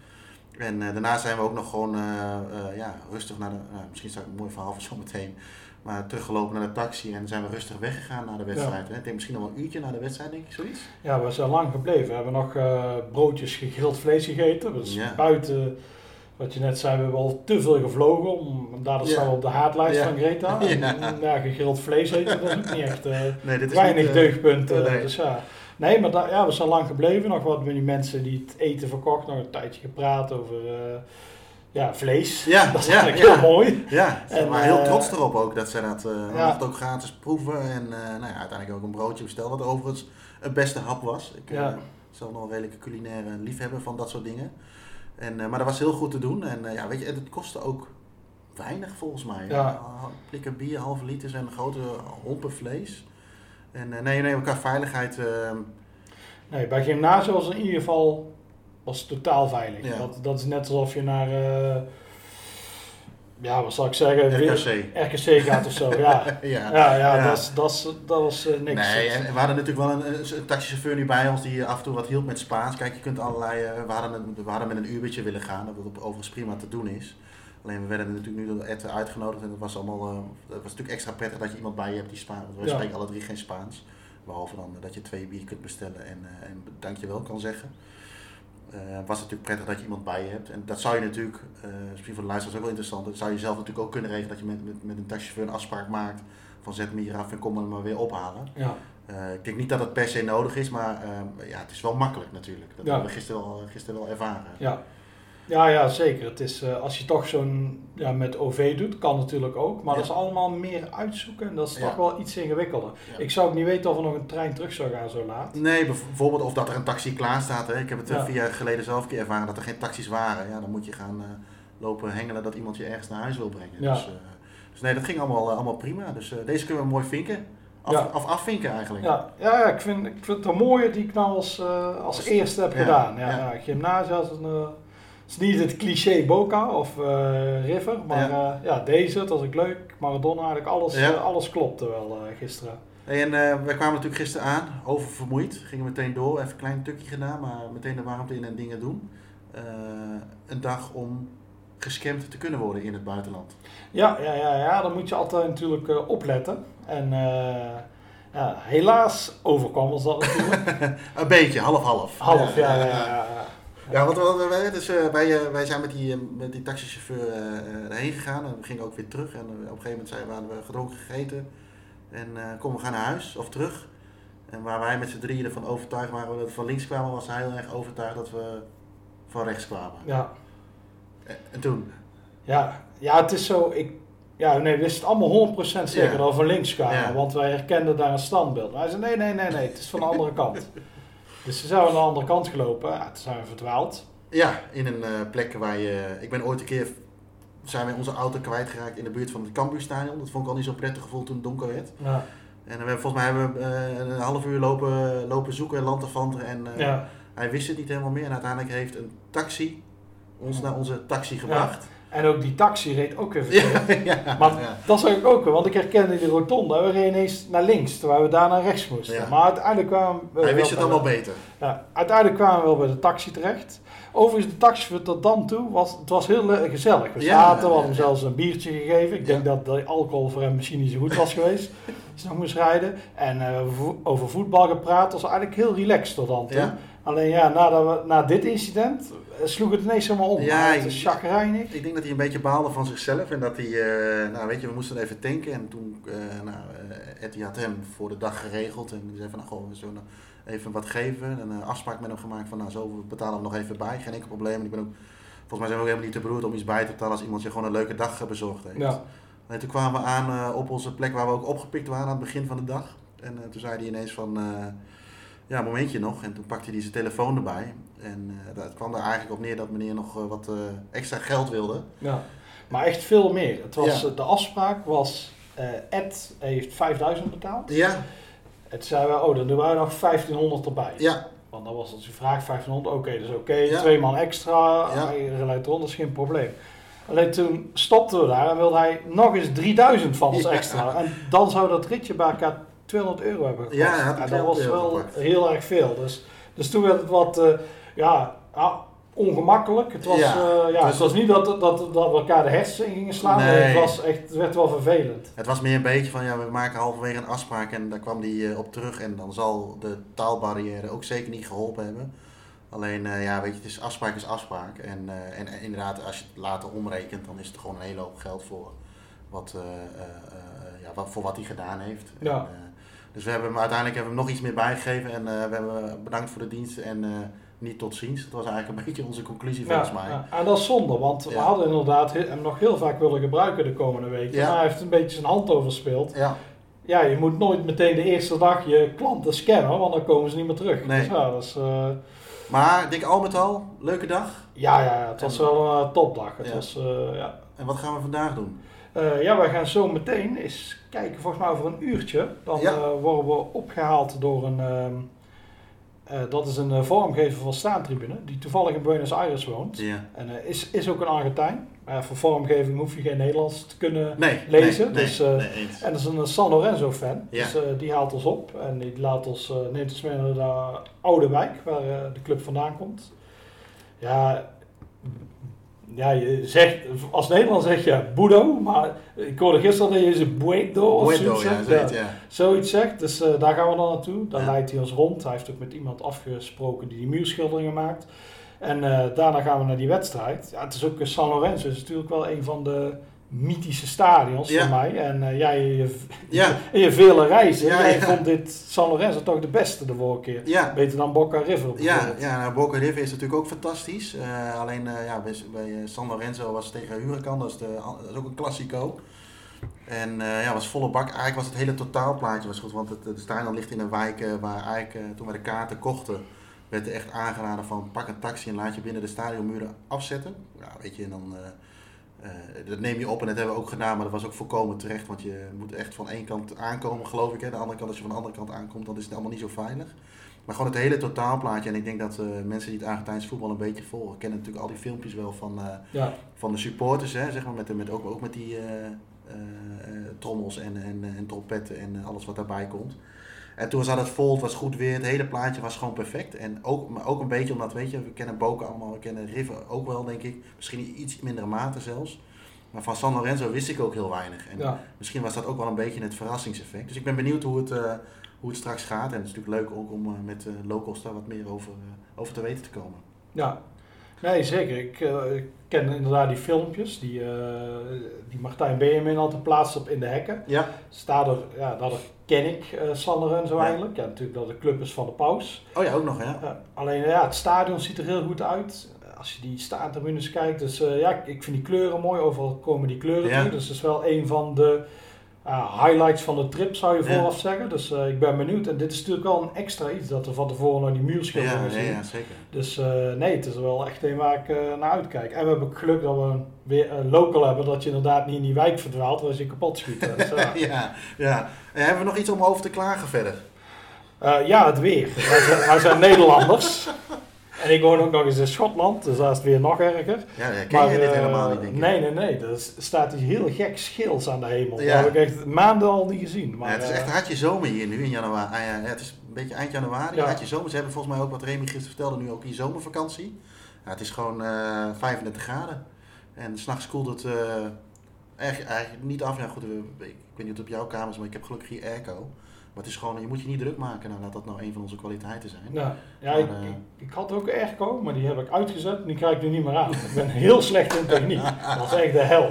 En eh, daarna zijn we ook nog gewoon eh, eh, ja, rustig naar de, misschien staat een mooi verhaal voor zometeen. Maar teruggelopen naar de taxi en zijn we rustig weggegaan naar de wedstrijd. Hè? Ik denk misschien nog wel een uurtje naar de wedstrijd, denk ik, zoiets.
Ja, we zijn lang gebleven. We hebben nog broodjes gegrild vlees gegeten. Dus
Ja.
buiten, wat je net zei, we hebben al te veel gevlogen. Om, daardoor staan we op de haatlijst
Ja.
van Greta. En, (laughs)
Ja.
en, ja, gegrild vlees eten, dat is ook niet echt eh,
Nee, dit is
weinig
niet, eh,
deugdpunten.
nee.
Dus ja. Nee, maar ja, we zijn lang gebleven. Nog wat met die mensen die het eten verkocht. Nog een tijdje gepraat over eh, ja, vlees.
Ja, (laughs)
dat is
ja,
eigenlijk
ja.
heel mooi.
Ja,
En,
waren heel
eh,
trots erop ook dat ze dat eh
ja.
ook gratis proeven. En eh, nou ja, uiteindelijk ook een broodje besteld, wat overigens het beste hap was. Ik
Ja.
eh, zelf nog een redelijke culinaire liefhebber van dat soort dingen. En, eh, maar dat was heel goed te doen. En eh, ja, weet je, het kostte ook weinig volgens mij.
Ja.
Plikken bier, halve liters en grote hompen vlees. En eh, nee, nee, elkaar veiligheid. eh,
Nee, bij gymnasium was het in ieder geval was het totaal veilig.
Ja.
Dat, dat is net alsof je naar, eh, ja, wat zal ik zeggen,
RKC.
RKC gaat of zo. (laughs) Ja,
ja.
ja, ja. Dat, is, dat, is, dat was eh, niks.
Nee, en we hadden natuurlijk wel een, taxichauffeur nu bij ons die af en toe wat hielp met Spaans. Kijk, je kunt allerlei. eh, we, hadden een, we hadden met een uurtje willen gaan, dat overigens prima te doen is. Alleen we werden natuurlijk nu door Ed uitgenodigd en dat was allemaal. eh, dat was natuurlijk extra prettig dat je iemand bij je hebt die Spaans. Want we
Ja.
spreken alle drie geen Spaans. Behalve dan dat je twee bier kunt bestellen en, en dankjewel kan zeggen. Eh was natuurlijk prettig dat je iemand bij je hebt. En dat zou je natuurlijk, eh misschien voor de luisteraars ook wel interessant, dat zou je zelf natuurlijk ook kunnen regelen dat je met, met, met een taxichauffeur een afspraak maakt van zet me hier af en kom me maar weer ophalen.
Ja,
Eh, ik denk niet dat het per se nodig is, maar ja, het is wel makkelijk natuurlijk. Dat
Ja.
hebben we gisteren wel, gisteren wel ervaren.
ja. Ja, ja, zeker. Het is, eh, als je toch zo'n ja, met OV doet, kan natuurlijk ook. Maar
Ja.
dat is allemaal meer uitzoeken en dat is
Ja.
toch wel iets ingewikkelder. Ik zou ook niet weten of er nog een trein terug zou gaan zo laat.
Nee, bijv- bijvoorbeeld of dat er een taxi klaar staat. Hè. Ik heb het eh, vier jaar geleden zelf een keer ervaren dat er geen taxis waren. Ja, dan moet je gaan eh, lopen hengelen dat iemand je ergens naar huis wil brengen. Dus, dus nee, dat ging allemaal, allemaal prima. Dus deze kunnen we mooi vinken. Af,
Ja.
af, afvinken eigenlijk.
Ja, ja, ja ik, vind, ik vind het een mooie die ik nou als, als
Als-
eerste heb
ja,
gedaan. Ja,
ja.
gymnasium is, een, is niet het cliché Boca of eh, River, maar ja. ja, deze, het was ook leuk. Maradona, eigenlijk alles,
Ja.
eh, alles klopte wel eh, gisteren.
Hey, en eh, wij kwamen natuurlijk gisteren aan, oververmoeid. Gingen meteen door, even een klein tukje gedaan, maar meteen de warmte in en dingen doen. Eh, een dag om gescamd te kunnen worden in het buitenland.
Ja, ja, ja, ja, dan moet je altijd natuurlijk eh, opletten. En eh, ja, helaas overkwam ons dat natuurlijk. (laughs)
Een beetje, half-half.
Half, ja. ja. Ja,
want we- wij, dus, eh, wij, eh, wij zijn met die, eh, met die taxichauffeur eh, erheen gegaan en we gingen ook weer terug. En op een gegeven moment zijn, hadden we gedronken gegeten. En eh kom, we gaan naar huis of terug. En waar wij met z'n drieën ervan overtuigd waren dat we van links kwamen, was hij heel erg overtuigd dat we van rechts kwamen.
ja.
En, en toen,
Ja, ja, het is zo. Ik, ja, nee, we wisten allemaal 100% zeker
Ja.
dat we van links kwamen,
Ja.
want wij herkenden daar een standbeeld. Maar hij zei: nee, nee, nee, nee, het is van de andere kant. (laughs) Dus ze zijn aan de andere kant gelopen, ja, toen zijn we verdwaald.
ja, in een eh, plek waar je... Ik ben ooit een keer... Zijn we onze auto kwijtgeraakt in de buurt van het Cambuurstadion. Dat vond ik al niet zo prettig gevoel toen het donker werd.
Ja,
En we volgens mij hebben we eh, een half uur lopen, lopen zoeken en lanterfanten. En eh,
ja,
hij wist het niet helemaal meer. En uiteindelijk heeft een taxi ons naar onze taxi gebracht.
En ook die taxi reed ook weer (laughs) verkeerd.
Ja, ja,
Maar
ja.
dat zag ik ook weer, want ik herkende die rotonde. We reden ineens naar links, terwijl we daar naar rechts moesten. Maar uiteindelijk kwamen we
Hij
wel
wist het allemaal beter.
Ja, uiteindelijk kwamen we wel bij de taxi terecht. Overigens, de taxichauffeur tot dan toe was, het was heel eh, gezellig. We zaten, we hadden hem zelfs een biertje gegeven. Ik denk dat de alcohol voor hem misschien niet zo goed was geweest. (laughs) Als hij nog moest rijden. En eh, vo- over voetbal gepraat. was eigenlijk heel relaxed tot dan toe. Alleen ja, nadat we, na dit incident eh, sloeg het ineens helemaal om.
Ja,
het
ik-
is chagrijnig.
Ik denk dat hij een beetje baalde van zichzelf. En dat hij, nou weet je, we moesten even tanken. En toen, eh nou, Etty had hem voor de dag geregeld. En die zei van, nou, goh, we zullen even wat geven. En een afspraak met hem gemaakt van, nou, zo betalen we nog even bij. Geen enkel probleem. En ik ben ook, volgens mij zijn we ook helemaal niet te beroerd om iets bij te betalen als iemand je gewoon een leuke dag eh, bezorgd heeft.
Ja.
En toen kwamen we aan eh, op onze plek waar we ook opgepikt waren aan het begin van de dag. En eh, toen zei hij ineens van, eh, ja, een momentje nog. En toen pakte hij zijn telefoon erbij. En dat kwam er eigenlijk op neer dat meneer nog wat extra geld wilde.
Ja, maar echt veel meer. Het was, ja. De afspraak was, Ed heeft 5000 betaald.
Ja.
Het zei we, oh dan doen wij nog 1500 erbij.
Ja.
Want dan was als je vraagt 1500, oké, okay, dus oké, okay, ja. twee man extra, ja. dat is geen probleem. Alleen toen stopten we daar en wilde hij nog eens 3000 van ons extra. En dan zou dat ritje bij elkaar 200 euro hebben gekost.
Ja,
en dat was wel gepakt. heel erg veel. Dus, dus toen werd het wat, uh, ja, ongemakkelijk. Het was, ja, uh, ja, dus het was niet dat, dat, dat we elkaar de hersenen gingen slaan, nee. het, was echt, het werd wel vervelend.
Het was meer een beetje van, ja, we maken halverwege een afspraak en daar kwam die uh, op terug. En dan zal de taalbarrière ook zeker niet geholpen hebben. Alleen, uh, ja, weet je, het is afspraak is afspraak. En, uh, en, en inderdaad, als je het later omrekent, dan is het gewoon een hele hoop geld voor wat, uh, ja, wat, voor wat hij gedaan heeft.
Ja.
En, dus we hebben hem, uiteindelijk hebben we hem nog iets meer bijgegeven en we hebben bedankt voor de dienst en niet tot ziens. Dat was eigenlijk een (laughs) beetje onze conclusie volgens mij.
Ja. En dat is zonde, want we hadden inderdaad hem nog heel vaak willen gebruiken de komende weken. Maar hij heeft een beetje zijn hand overspeeld.
Ja.
Ja, je moet nooit meteen de eerste dag je klanten scannen, want dan komen ze niet meer terug.
Nee.
Dus ja, dat is...
Maar dik al met al, leuke dag.
Ja, ja, het was wel een uh, topdag. Het was, uh, ja.
En wat gaan we vandaag doen?
Uh, ja, wij gaan zo meteen eens kijken, volgens mij over een uurtje. Dan worden we opgehaald door een, dat is een vormgever van Staantribune, die toevallig in Buenos Aires woont. En is, is ook een Argentijn. Maar voor vormgeving hoef je geen Nederlands te kunnen
nee,
lezen.
Nee,
dus,
nee,
en dat is een San Lorenzo fan. Dus die haalt ons op en die laat ons, neemt ons mee naar de oude wijk, waar de club vandaan komt. Ja, ja, je zegt, als Nederland zeg je Budo, maar ik hoorde gisteren dat je ze Buedo of
Buedo,
zoiets
ja,
zegt.
zoiets, ja.
Zoiets zegt, dus uh, daar gaan we dan naartoe. Daar
Ja.
leidt hij ons rond. Hij heeft ook met iemand afgesproken die die muurschilderingen maakt. En uh, daarna gaan we naar die wedstrijd. Ja, het is ook San Lorenzo, is natuurlijk wel een van de mythische stadions
Ja.
voor mij. En uh, jij in je,
Ja. (laughs)
in je vele reizen,
Ja,
jij
ja.
vond dit San Lorenzo toch de beste de vorige keer. Beter dan Boca River
ja, ja nou, Boca River is natuurlijk ook fantastisch. Eh, alleen uh, ja, bij, bij eh, San Lorenzo was het tegen Huracan, dat is, de, dat is ook een klassico. En ja, was volle bak. Eigenlijk was het hele totaalplaatje was goed, want het, het stadion ligt in een wijk waar eigenlijk toen we de kaarten kochten, werd er echt aangeraden van pak een taxi en laat je binnen de stadionmuren afzetten. Ja, weet je, en dan... Uh, dat neem je op en dat hebben we ook gedaan, maar dat was ook volkomen terecht. Want je moet echt van één kant aankomen, geloof ik. Hè. De andere kant, als je van de andere kant aankomt, dan is het allemaal niet zo veilig. Maar gewoon het hele totaalplaatje. En ik denk dat uh, mensen die het Argentijns voetbal een beetje volgen, kennen natuurlijk al die filmpjes wel van, uh,
Ja.
van de supporters. Hè, zeg maar, met, met, ook, ook met die trommels en, en, en trompetten en alles wat daarbij komt. En toen zat het vol, het was goed weer, het hele plaatje was gewoon perfect. En ook, maar ook een beetje omdat, weet je, we kennen Boca allemaal, we kennen River ook wel, denk ik. Misschien iets mindere mate zelfs. Maar van San Lorenzo wist ik ook heel weinig. En
Ja.
misschien was dat ook wel een beetje het verrassingseffect. Dus ik ben benieuwd hoe het, uh, hoe het straks gaat. En het is natuurlijk leuk ook om uh, met uh, locals daar wat meer over, over te weten te komen.
Ja, nee zeker. Ik, uh, ik ken inderdaad die filmpjes die, uh, die Martijn Benjamin altijd plaatst op in de hekken.
Ja,
Staat er, ja, dat ken ik uh, San Lorenzo
Ja.
eigenlijk. Ja, natuurlijk dat de club is van de paus.
oh ja, ook nog.
Uh, alleen ja, het stadion ziet er heel goed uit. Als je die staantribunes kijkt, dus ja, ik vind die kleuren mooi. Overal komen die kleuren
Ja.
terug. Dus dat is wel een van de uh, highlights van de trip, zou je
Ja.
vooraf zeggen. Dus uh, ik ben benieuwd. En dit is natuurlijk wel een extra iets dat we van tevoren naar die
Ja,
muurschilderingen
ja,
zien.
ja, zeker.
Dus uh, nee, het is wel echt een waar ik naar uitkijk. En we hebben geluk dat we weer een local hebben, dat je inderdaad niet in die wijk verdwaalt, ze je kapot schieten. (laughs) Dus, ja.
ja. En hebben we nog iets om over te klagen verder?
Ja, het weer. Wij zijn, wij zijn Nederlanders. (laughs) En ik woon ook nog eens in Schotland, dus daar is het weer nog erger.
Ja, ja ken
Maar,
je dit
eh,
helemaal niet, denk ik.
Nee, nee, nee. Er staat iets heel gek schils aan de hemel.
Ja.
Dat heb ik echt maanden al niet gezien. Maar,
ja, het is
eh,
echt hartje zomer hier nu in januari. Ah, ja, het is een beetje eind januari,
Ja.
hartje zomer. Ze hebben volgens mij ook, wat Remy gisteren vertelde, nu ook hier zomervakantie. Ja, het is gewoon eh 35 graden. En s'nachts koelt het eh, eigenlijk, eigenlijk niet af. Ja, goed, eh, ik weet niet of het op jouw kamer is, maar ik heb gelukkig hier airco. Maar het is gewoon, je moet je niet druk maken nou, dat dat nou een van onze kwaliteiten zijn.
ja, ja
Maar,
ik,
eh,
ik, ik had ook airco, maar die heb ik uitgezet en die krijg ik nu niet meer aan. Ik ben heel slecht in techniek. Dat is echt de hel.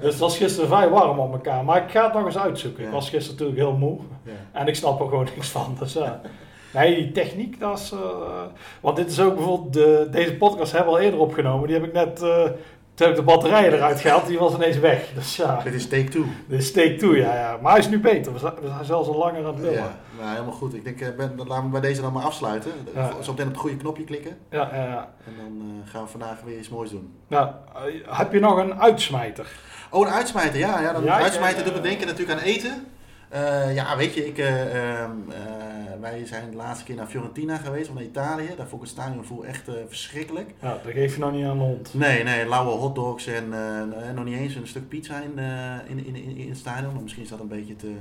Dus het was gisteren vrij warm op elkaar. Maar ik ga het nog eens uitzoeken. Ik was gisteren natuurlijk heel moe.
Ja.
En ik snap er gewoon niks van. Dus ja. Nee, die techniek, dat is... eh, want dit is ook bijvoorbeeld... De, deze podcast hebben we al eerder opgenomen. Die heb ik net... eh, Toen heb ik de batterijen eruit gehaald, die was ineens weg. Dus ja,
Dit is take two.
de steek toe, ja, ja. Maar hij is nu beter. We zijn, zelfs al langer aan het willen.
Ja, nou, helemaal goed. Ik denk, eh, ben, dan laten we bij deze dan maar afsluiten.
Ja.
Zo meteen op het goede knopje klikken.
Ja, ja, ja.
En dan eh, gaan we vandaag weer iets moois doen.
Nou, eh, heb je nog een uitsmijter?
Oh, een uitsmijter. Ja, ja, dan,
Ja,
uitsmijter doet me denken natuurlijk aan eten. Eh, ja, weet je, ik, eh, ehm, eh, wij zijn de laatste keer naar Fiorentina geweest, of naar Italië. Daar vond ik het stadiongevoel echt eh, verschrikkelijk.
Ja, dat geef je nog niet aan de hond.
Nee, nee, lauwe hotdogs en nog niet eens een stuk pizza in, in, in, in, in het stadion. Maar misschien is dat een beetje te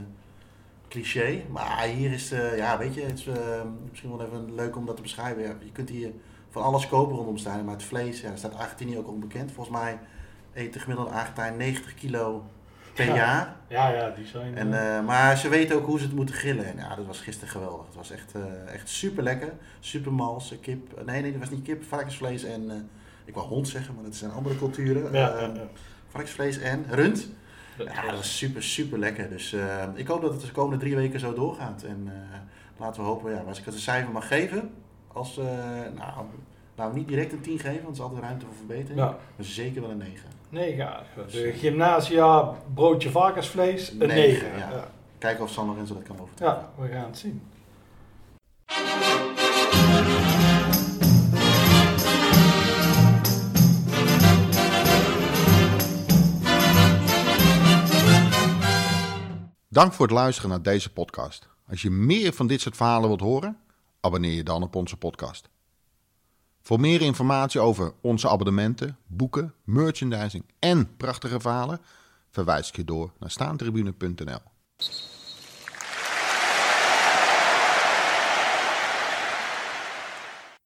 cliché. Maar hier is, ja, weet je, het is eh, misschien wel even leuk om dat te beschrijven. Ja, je kunt hier van alles kopen rondom het stadion, maar het vlees, ja, staat Argentinië ook onbekend. Volgens mij eet de gemiddelde Argentijn 90 kilo per
Ja.
jaar.
Ja, ja, die zijn...
En,
eh,
eh, maar ze weten ook hoe ze het moeten grillen. En ja, dat was gisteren geweldig. Het was echt, eh, echt super lekker. Super mals, eh, kip. Nee, nee, dat was niet kip, varkensvlees en... ik wou hond zeggen, maar dat zijn andere culturen.
ja, ja, ja.
varkensvlees en rund.
Dat
Ja, dat
was-
super, super lekker. Dus ik hoop dat het de komende drie weken zo doorgaat. En laten we hopen, ja, als ik het een cijfer mag geven, als, nou, nou, niet direct een 10 geven, want er is altijd ruimte voor verbetering.
Ja.
Maar zeker wel een 9.
Nee, ja. De gymnasia, broodje varkensvlees, een
Negen,
9.
ja.
Ja.
Kijken of San Lorenzo dat kan overtreffen.
ja, we gaan het zien.
Dank voor het luisteren naar deze podcast. Als je meer van dit soort verhalen wilt horen, abonneer je dan op onze podcast. Voor meer informatie over onze abonnementen, boeken, merchandising en prachtige verhalen, verwijs ik je door naar staantribune.nl.